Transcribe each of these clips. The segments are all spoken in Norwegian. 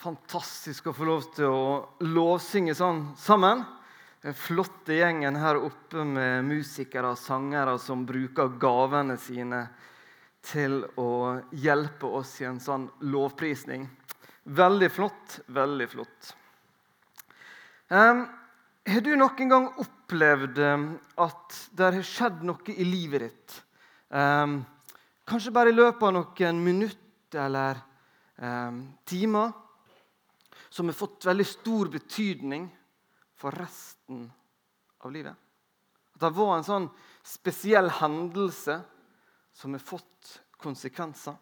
fantastisk å få lov til å lovsynge sånn sammen. Den flotte gjengen her oppe med musikere og sangere som bruker gavene sine til å hjelpe oss i en sånn lovprisning. Veldig flott, veldig flott. Har du noen gang opplevd at det har skjedd noe i livet ditt? Kanskje bare i løpet av noen minutter eller timer som har fått veldig stor betydning for resten av livet. At det var en sånn spesiell hendelse som har fått konsekvenser.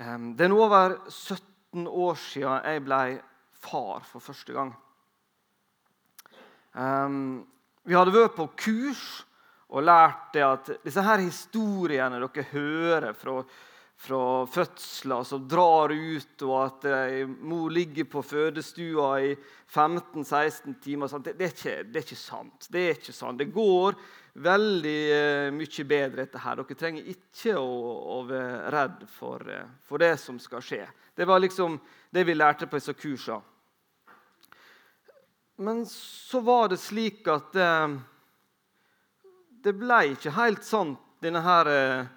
Det er nå over 17 år siden jeg ble far for første gang. Vi hadde vært på kurs og lært det at disse her historiene dere hører fra fra fødsler som drar ut, og at ei mor ligger på fødestua i 15-16 timer. Det, det, er ikke, det, er ikke, sant. Det er ikke sant. Det går veldig eh, mye bedre, dette her. Dere trenger ikke å, å være redd for, eh, for, det som skal skje. Det var liksom det vi lærte på disse kursene. Men så var det slik at eh, det ble ikke helt sant, denne her eh,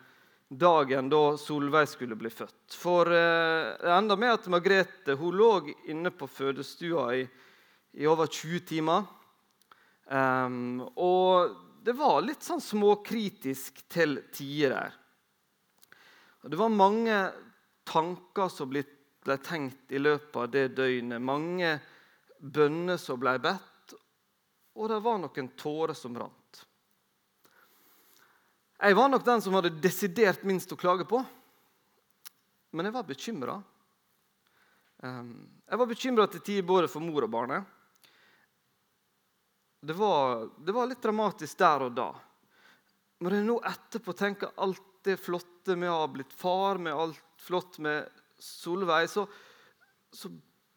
dagen da Solveig skulle bli født. For eh, det enda med at Margrethe hun lå inne på fødestua i, i over 20 timer. Um, og det var litt sånn småkritisk til tider. Og det var mange tanker som ble, ble tenkt i løpet av det døgnet. Mange bønner som ble bedt, og det var noen tårer som rant. Jeg var nok den som hadde desidert minst å klage på. Men jeg var bekymra. Ehm, jeg var bekymra til tider både for mor og barnet. Det var, det var, litt dramatisk der og da. Når jeg nå etterpå tenker alt det flotte med å ha blitt far, med alt flott med Solveig, så, så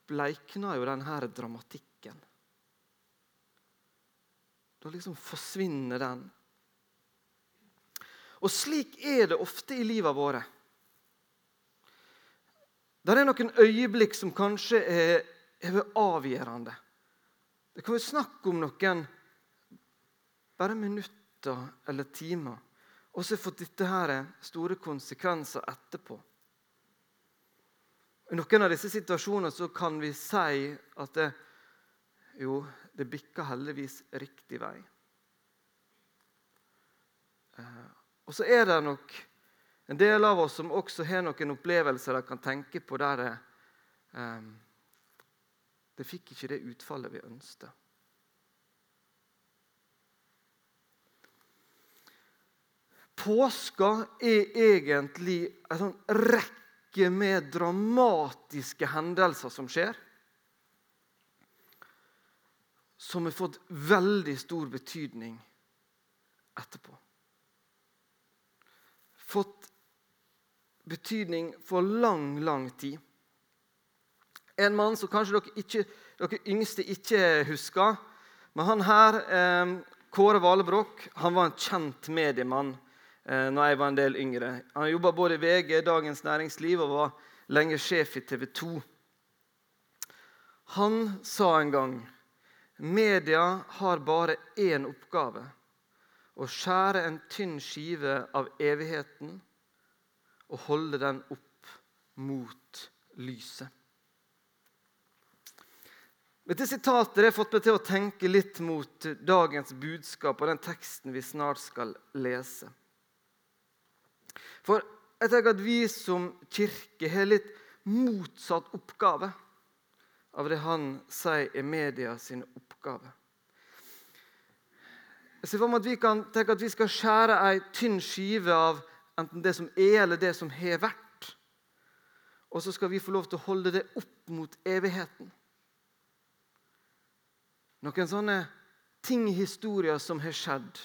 bleikna jo denne dramatikken. Da liksom forsvinner den. Og slik er det ofte i livet våre. Det er noen øyeblikk som kanskje er, er avgjørende. Det kan være snakk om noen bare minutter eller timer. Og så fått dette her store konsekvenser etterpå. I noen av disse situasjonene kan vi si at det, jo, det bikker heldigvis riktig vei. Og så er det nok en del av oss som også har noen opplevelser de kan tenke på der det, um, det fikk ikke det utfallet vi ønsket. Påska er egentlig en sånn rekke med dramatiske hendelser som skjer. Som har fått veldig stor betydning etterpå fått betydning for lang, lang tid. En mann som kanskje dere, ikke, dere yngste ikke husker. Men han her, eh, Kåre Valebrokk, han var en kjent mediemann eh, når jeg var en del yngre. Han jobba både i VG, Dagens Næringsliv, og var lenge sjef i TV 2. Han sa en gang media har bare én oppgave og skjære en tynn skive av evigheten og holde den opp mot lyset. Dette sitatet har fått meg til å tenke litt mot dagens budskap og den teksten vi snart skal lese. For jeg tenker at vi som kirke har litt motsatt oppgave av det han sier er media sin oppgave. Jeg ser for meg at vi kan tenke at vi skal skjære ei tynn skive av enten det som er, eller det som har vært. Og så skal vi få lov til å holde det opp mot evigheten. Noen sånne ting i historien som har skjedd.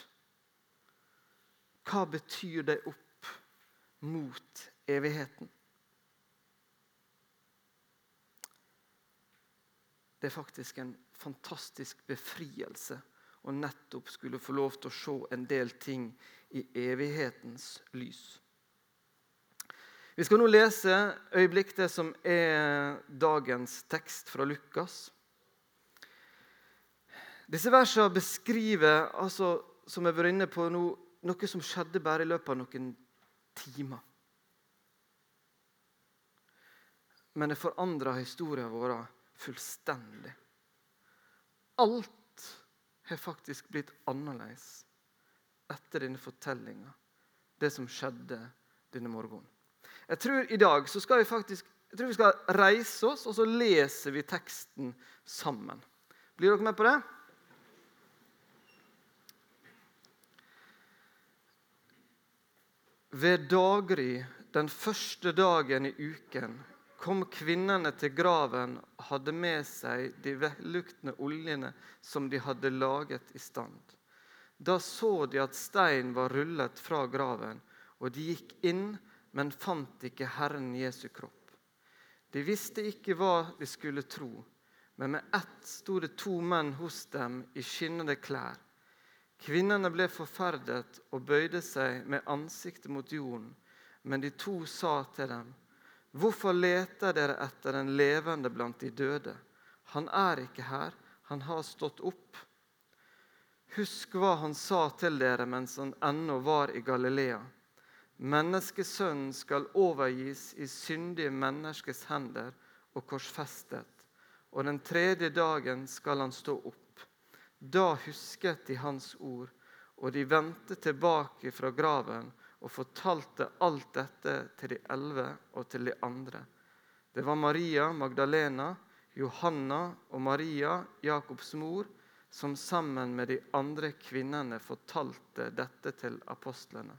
Hva betyr det opp mot evigheten? Det er faktisk en fantastisk befrielse og nettopp skulle få lov til å se en del ting i evighetens lys. Vi skal nå lese øyeblikk det som er dagens tekst fra Lukas. Disse versene beskriver, altså, som jeg var inne på nå, noe som skjedde bare i løpet av noen timer. Men det forandra historien vår fullstendig. Alt har faktisk blitt annerledes etter denne fortellinga, det som skjedde denne morgenen. Jeg tror I dag så skal vi faktisk jeg tror vi skal reise oss, og så leser vi teksten sammen. Blir dere med på det? Ved daggry den første dagen i uken kom kvinnene til graven og hadde med seg de velluktende oljene som de hadde laget i stand. Da så de at stein var rullet fra graven, og de gikk inn men fant ikke Herren Jesu kropp. De visste ikke hva de skulle tro, men med ett sto det to menn hos dem i skinnende klær. Kvinnene ble forferdet og bøyde seg med ansiktet mot jorden, men de to sa til dem, Hvorfor leter dere etter den levende blant de døde? Han er ikke her, han har stått opp. Husk hva han sa til dere mens han ennå var i Galilea. Menneskesønnen skal overgis i syndige menneskers hender og korsfestet, og den tredje dagen skal han stå opp. Da husket de hans ord, og de vendte tilbake fra graven og fortalte alt dette til de elleve og til de andre. Det var Maria Magdalena, Johanna og Maria, Jakobs mor, som sammen med de andre kvinnene fortalte dette til apostlene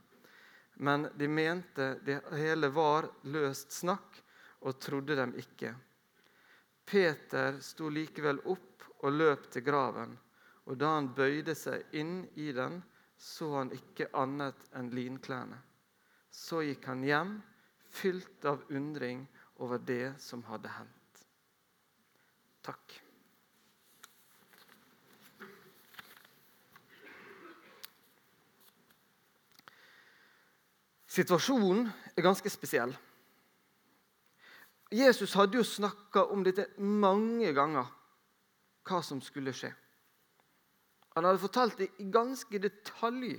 men de mente det hele var løst snakk, og trodde dem ikke. Peter sto likevel opp og løp til graven, og da han bøyde seg inn i den, så han ikke annet enn linklærne. Så gikk han hjem, fylt av undring over det som hadde hendt. Takk. Situasjonen er ganske spesiell. Jesus hadde jo snakka om dette mange ganger, hva som skulle skje. Han hadde fortalt det i ganske detalj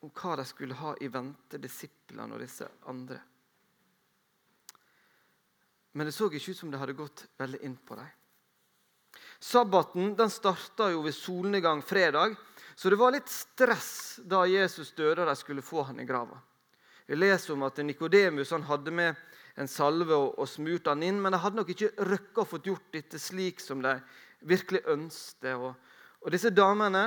om hva de skulle ha i vente, disiplene og disse andre. Men det så ikke ut som det hadde gått veldig inn på dem. Sabbaten den starta jo ved solnedgang fredag. Så det var litt stress da Jesus døde og de skulle få han i grava. Vi leser om at Nikodemus hadde med en salve og, og smurt han inn, men de hadde nok ikke røkka å få gjort dette slik som de virkelig ønsket. Og, og disse damene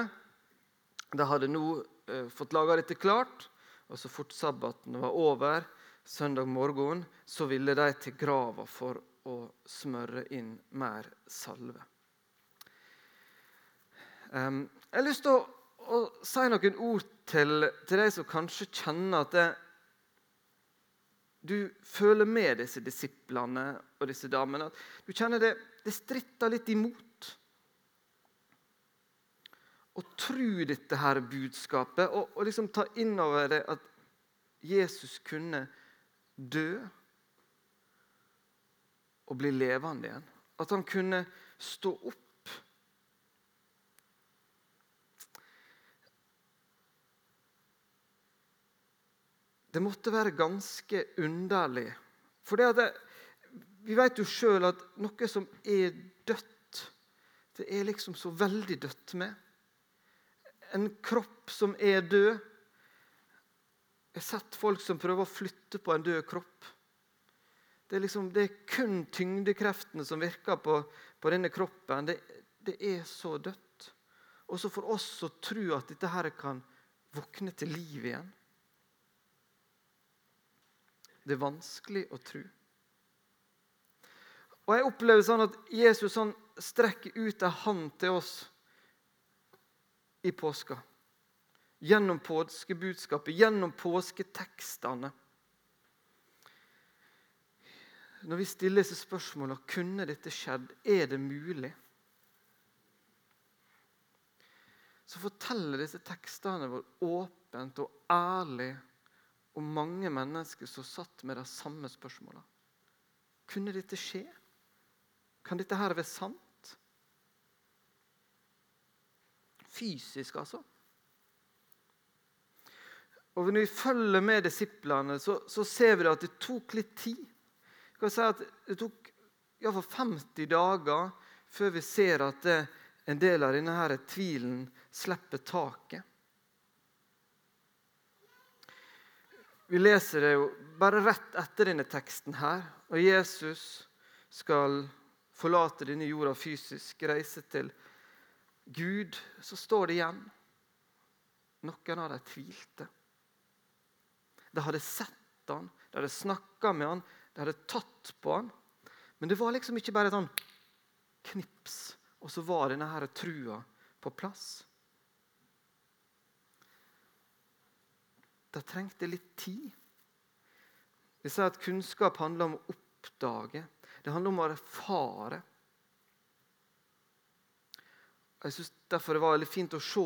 de hadde nå eh, fått laga dette klart, og så fort sabbaten var over, søndag morgen, så ville de til grava for å smøre inn mer salve. Um, jeg har lyst til å å, si noen ord til, til deg som kanskje kjenner at det, du føler med disse disiplene og disse damene. At du kjenner det, det stritter litt imot. Å tro dette her budskapet og, og liksom ta inn over det at Jesus kunne dø og bli levende igjen. At han kunne stå opp Det måtte være ganske underlig. For det vi vet jo sjøl at noe som er dødt, det er liksom så veldig dødt med. En kropp som er død Jeg har sett folk som prøver å flytte på en død kropp. Det er, liksom, det er kun tyngdekreftene som virker på, på denne kroppen. Det, det, er så dødt. Også for oss å tro at dette her kan våkne til liv igjen. Det er vanskelig å tro. Og Jeg opplever sånn at Jesus sånn strekker ut en hånd til oss i påska. Gjennom påskebudskapet, gjennom påsketekstene. Når vi stiller disse spørsmålene kunne dette skjedd, er det mulig? Så forteller disse tekstene våre åpent og ærlig om mange mennesker som satt med de samme spørsmåla. Kunne dette skje? Kan dette her være sant? Fysisk, altså. Og Når vi følger med disiplene, så, så ser vi at det tok litt tid. Jeg kan si at Det tok iallfall 50 dager før vi ser at det, en del av denne tvilen slipper taket. Vi leser det jo bare rett etter denne teksten her. Og Jesus skal forlate denne jorda fysisk, reise til Gud. Så står det igjen noen av dem tvilte. De hadde sett han, de hadde snakka med han, de hadde tatt på han. Men det var liksom ikke bare sånn knips, og så var denne trua på plass. De trengte litt tid. Vi sier at kunnskap handler om å oppdage. Det handler om å erfare. Jeg synes Derfor det var veldig fint å se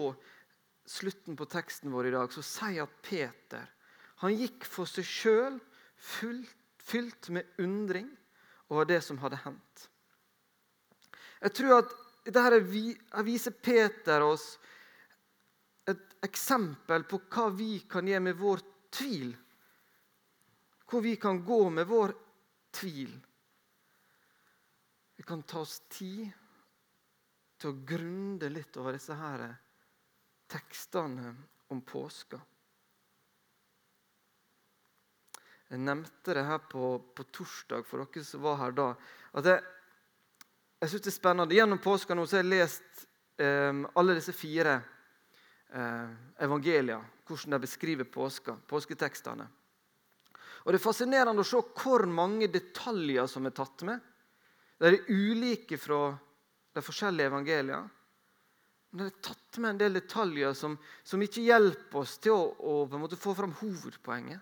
slutten på teksten vår i dag. Så sier at Peter han gikk for seg sjøl, fylt med undring over det som hadde hendt. Jeg tror at dette viser Peter oss et eksempel på hva vi kan gjøre med vår tvil. Hvor vi kan gå med vår tvil. Vi kan ta oss tid til å grunde litt over disse her tekstene om påska. Jeg nevnte det her på, på, torsdag for dere som var her da. at Jeg, jeg syns det er spennende. Gjennom påska nå så har jeg lest eh, alle disse fire eh, evangelier. Hvordan de beskriver påska, påsketekstene. Og Det er fascinerende å se hvor mange detaljer som er tatt med. De er ulike fra de forskjellige evangeliene. Men det er tatt med en del detaljer som, som ikke hjelper oss til å, å få fram hovedpoenget.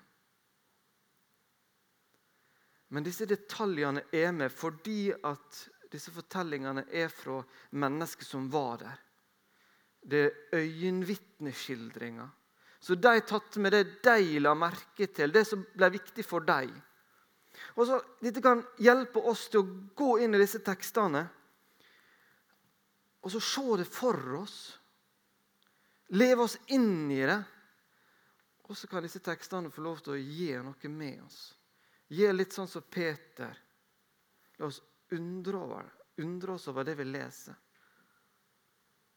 Men disse detaljene er med fordi at disse fortellingene er fra mennesker som var der. Det er øyenvitneskildringer. Så de tatt med det de la merke til, det som ble viktig for dem. Dette kan hjelpe oss til å gå inn i disse tekstene og så se det for oss. Leve oss inn i det. Og så kan disse tekstene få lov til å gi noe med oss. Gi litt sånn som Peter. La oss undre, over, undre oss over det vi leser.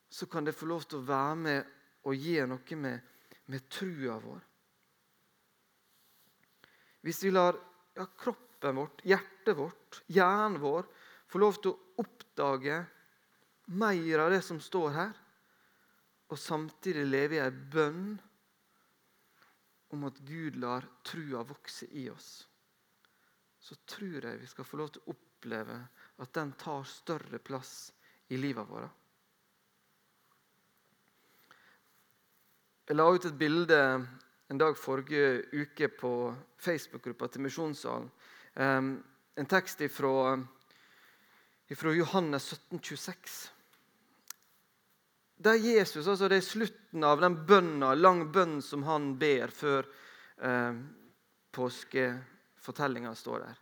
Så kan det få lov til å være med og gi noe med, med trua vår. Hvis vi lar ja, kroppen vårt, hjertet vårt, hjernen vår få lov til å oppdage mer av det som står her, og samtidig leve i ei bønn om at Gud lar trua vokse i oss så tror jeg vi skal få lov til å oppleve at den tar større plass i livet vårt. Jeg la ut et bilde en dag forrige uke på Facebook-gruppa til Misjonssalen. En tekst fra Johannes 17, 26. Der Jesus, altså Det er slutten av den bønna, lang bønn som han ber før eh, påskefortellinga står der.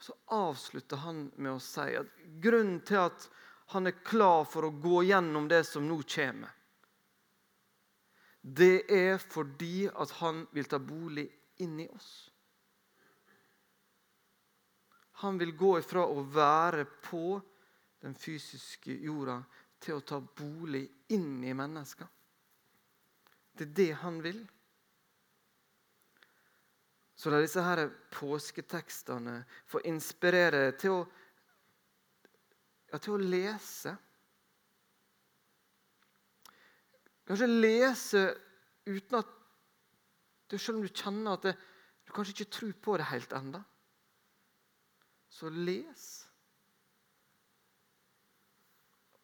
Så avslutter han med å si at grunnen til at han er klar for å gå gjennom det som nå kommer, det er fordi at han vil ta bolig inni oss. Han vil gå ifra å være på den fysiske jorda til å ta bolig inn i mennesker. Det er det han vil. Så la disse her påsketekstene få inspirere til å, ja, til å lese. Kanskje lese uten at du, Selv om du kjenner at det, du kanskje ikke tror på det helt ennå. Så les.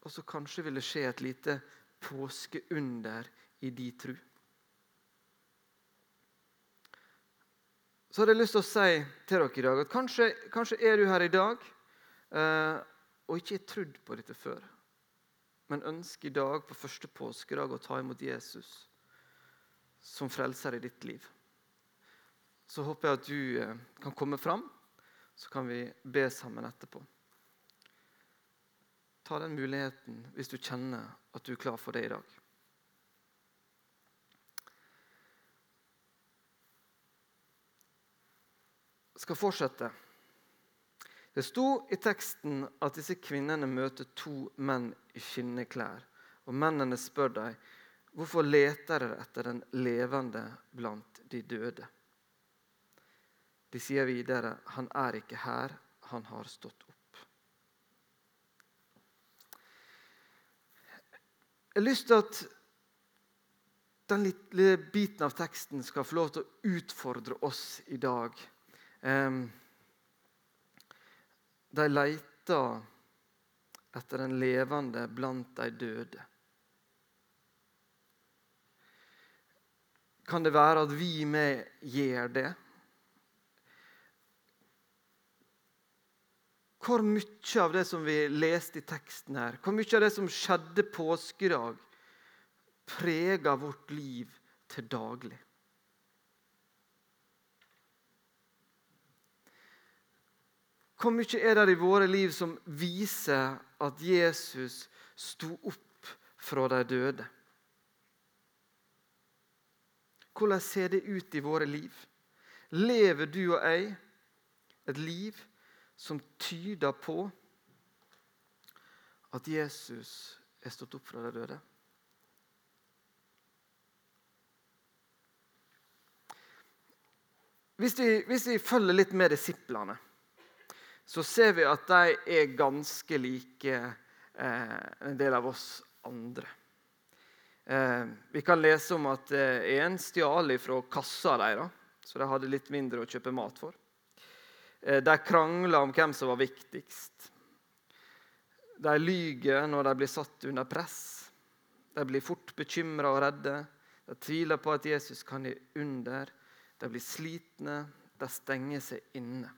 Og så kanskje vil det skje et lite påskeunder i de tru. så hadde jeg lyst til å si til dere i dag at kanskje, kanskje er du her i dag eh, og ikke har trodd på dette før, men ønsker i dag på første påskedag å ta imot Jesus som frelser i ditt liv. så håper jeg at du eh, kan komme fram. Så kan vi be sammen etterpå. Ta den muligheten hvis du kjenner at du er klar for det i dag. Jeg skal fortsette. Det sto i teksten at disse kvinnene møter to menn i skinneklær. Og mennene spør dem hvorfor leter dere etter den levende blant de døde. De sier videre han er ikke her, han har stått opp. Jeg har lyst til at den lille biten av teksten skal få lov til å utfordre oss i dag. De leter etter den levende blant de døde. Kan det være at vi med gjør det? Hvor mye av det som vi leste i teksten her, hvor mye av det som skjedde påskedag, preger vårt liv til daglig? Hvor mye er det i våre liv som viser at Jesus sto opp fra de døde? Hvordan ser det ut i våre liv? Lever du og jeg et liv som tyder på at Jesus er stått opp fra de døde? Hvis vi, hvis vi følger litt med disiplene, så ser vi at de er ganske like eh, en del av oss andre. Eh, vi kan lese om at eh, en stjal fra kassa deres, så de hadde litt mindre å kjøpe mat for. Eh, de krangler om hvem som var viktigst. De lyver når de blir satt under press. De blir fort bekymra og redde. De tviler på at Jesus kan gi under. De blir slitne. De stenger seg inne.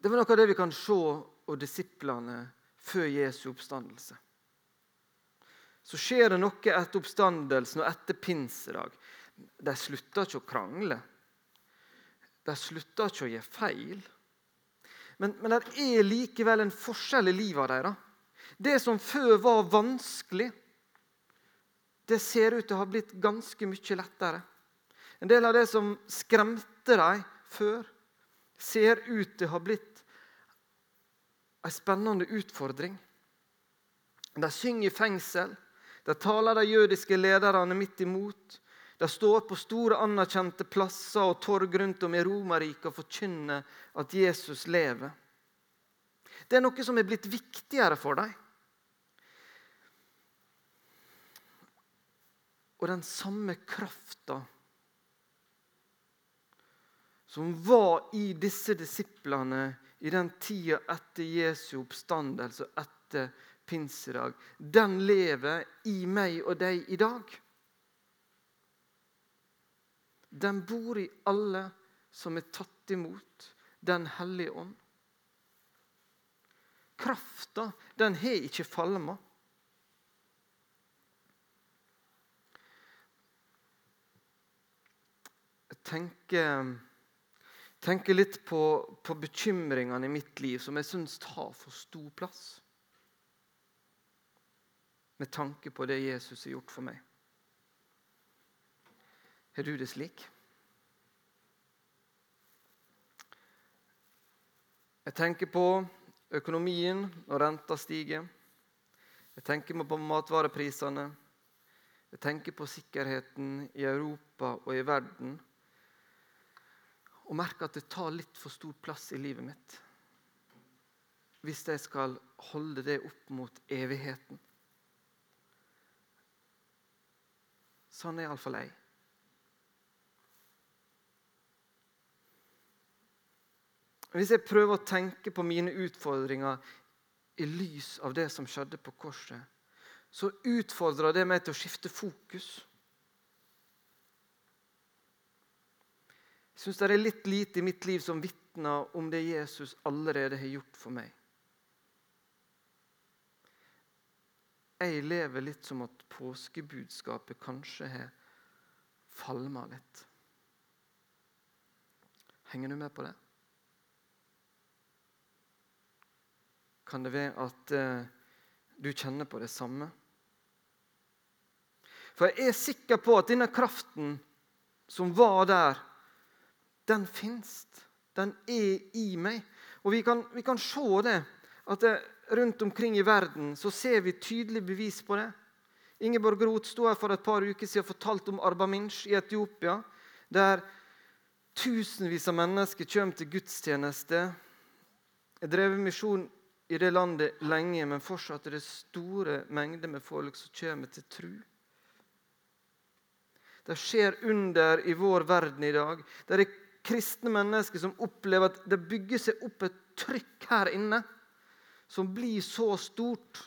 Det var noe av det vi kan se og disiplene før Jesu oppstandelse så skjer det noe etter oppstandelsen og etter pinsedag. De slutter ikke å krangle. De slutter ikke å gjøre feil. Men, men det er likevel en forskjell i livet deres. Det som før var vanskelig, det ser ut til å ha blitt ganske mye lettere. En del av det som skremte dem før, ser ut til å ha blitt en spennende utfordring. De synger i fengsel. De taler de jødiske lederne midt imot. De står på store, anerkjente plasser og torg rundt om i Romerriket og forkynner at Jesus lever. Det er noe som er blitt viktigere for dem. Og den samme krafta som var i disse disiplene i den tida etter Jesu oppstandelse etter pinsedag, den lever i meg og deg i dag. Den bor i alle som er tatt imot Den hellige ånd. Krafta, den har ikke falma. Jeg tenker, litt på, på bekymringene i mitt liv som jeg syns tar for stor plass med tanke på det Jesus har gjort for meg. Har du det slik? Jeg tenker på økonomien når renta stiger. Jeg tenker på matvareprisene. Jeg tenker på sikkerheten i Europa og i verden. Og merker at det tar litt for stor plass i livet mitt. Hvis jeg skal holde det opp mot evigheten. Sånn er iallfall jeg. Hvis jeg prøver å tenke på mine utfordringer i lys av det som skjedde på korset, så utfordrer det meg til å skifte fokus. Jeg syns det er litt lite i mitt liv som vitner om det Jesus allerede har gjort for meg. Jeg lever litt som at påskebudskapet kanskje har falma litt. Henger du med på det? Kan det være at eh, du kjenner på det samme? For jeg er sikker på at denne kraften som var der, den fins. Den er i meg. Og vi kan, vi kan se det, at det, rundt omkring i verden så ser vi tydelig bevis på det. Ingeborg Roth sto her for et par uker siden og fortalte om Arbaminch i Etiopia, der tusenvis av mennesker kommer til gudstjeneste. Jeg drev misjon i det landet lenge, men fortsatt er det store mengder med folk som kommer til tru. Det skjer under i vår verden i dag. Det er kristne mennesker som opplever at det bygger seg opp et trykk her inne som blir så stort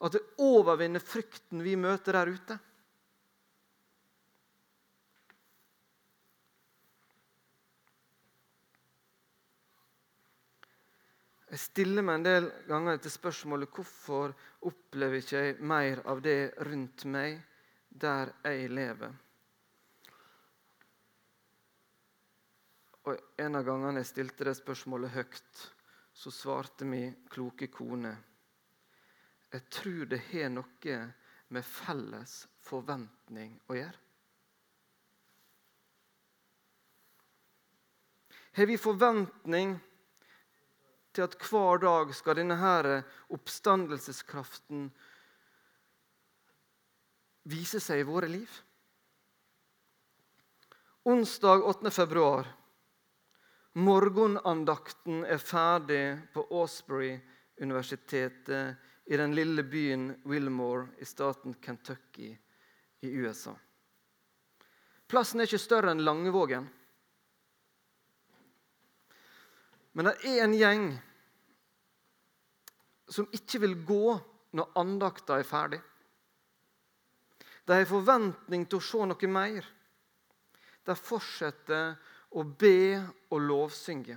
at det overvinner frykten vi møter der ute. Jeg stiller meg en del ganger til spørsmålet hvorfor opplever ikke jeg mer av det rundt meg der jeg lever. Og En av gangene jeg stilte det spørsmålet høyt, så svarte min kloke kone Jeg tror det har noe med felles forventning å gjøre. Har vi forventning til at hver dag skal denne her oppstandelseskraften vise seg i våre liv? Onsdag 8. februar Morgenandakten er ferdig på Osbury-universitetet i den lille byen Wilmore i staten Kentucky i USA. Plassen er ikke større enn Langevågen. Men det er en gjeng som ikke vil gå når andakta er ferdig. De har forventning til å se noe mer. De fortsetter å be og lovsynge.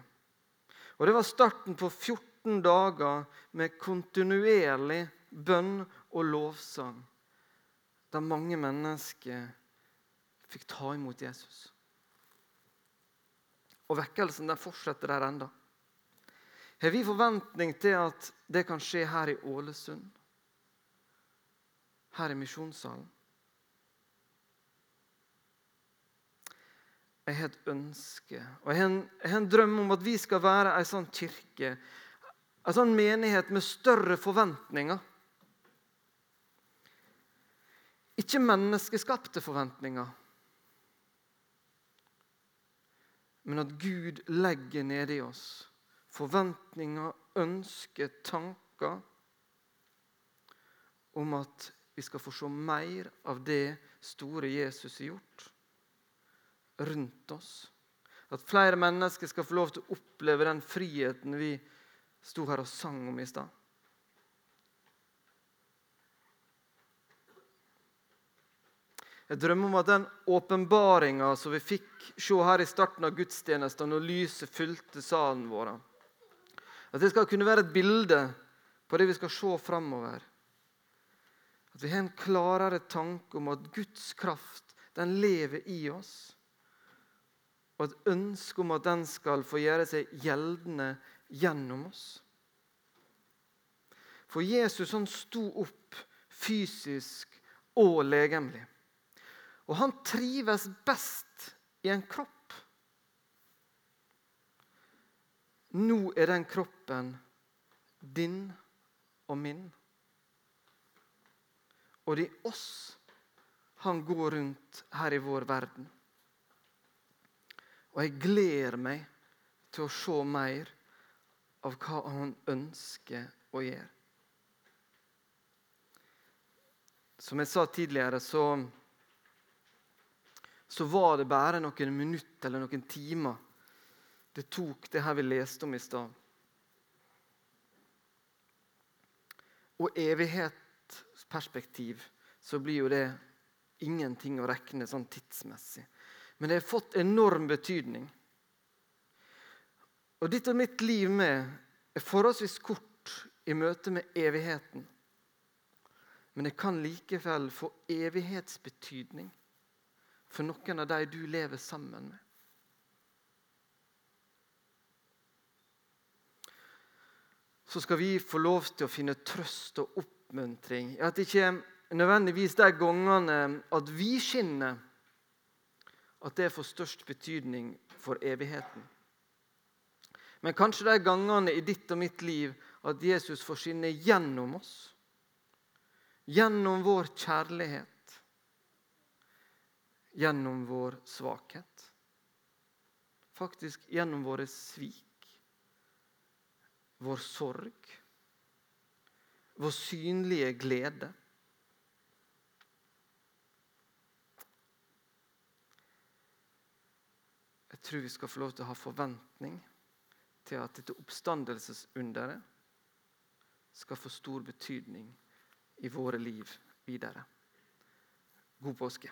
Og Det var starten på 14 dager med kontinuerlig bønn og lovsang, der mange mennesker fikk ta imot Jesus. Og vekkelsen den fortsetter der enda. Har vi forventning til at det kan skje her i Ålesund? Her i misjonssalen? Jeg har et ønske og jeg har, en, jeg har en drøm om at vi skal være ei sånn kirke, ei sånn menighet med større forventninger. Ikke menneskeskapte forventninger, men at Gud legger nedi oss forventninger, ønsker, tanker om at vi skal få se mer av det store Jesus har gjort rundt oss. At flere mennesker skal få lov til å oppleve den friheten vi sto her og sang om i stad. Jeg drømmer om at den åpenbaringa som vi fikk se her i starten av gudstjenesten, når lyset fylte salen vår, at det skal kunne være et bilde på det vi skal se framover. At vi har en klarere tanke om at Guds kraft den lever i oss og et ønske om at den skal få gjøre seg gjeldende gjennom oss. For Jesus han sto opp fysisk og legemlig. Og han trives best i en kropp. Nå er den kroppen din og min. Og det er oss han går rundt her i vår verden. Og jeg gleder meg til å se mer av hva han ønsker å gjøre. Som jeg sa tidligere, så, så var det bare noen minutter eller noen timer det tok det her vi leste om i stad. Og evighetsperspektiv så blir jo det ingenting å regne sånn tidsmessig. Men det har fått enorm betydning. Og ditt og mitt liv med er forholdsvis kort i møte med evigheten. Men det kan likevel få evighetsbetydning for noen av de du lever sammen med. Så skal vi få lov til å finne trøst og oppmuntring. At det ikke nødvendigvis de gangene at vi skinner, at det får størst betydning for evigheten. Men kanskje de gangene i ditt og mitt liv at Jesus får skinne gjennom oss. Gjennom vår kjærlighet. Gjennom vår svakhet. Faktisk gjennom våre svik. Vår sorg. Vår synlige glede. Jeg tror vi skal få lov til å ha forventning til at dette oppstandelsesunderet skal få stor betydning i våre liv videre. God påske.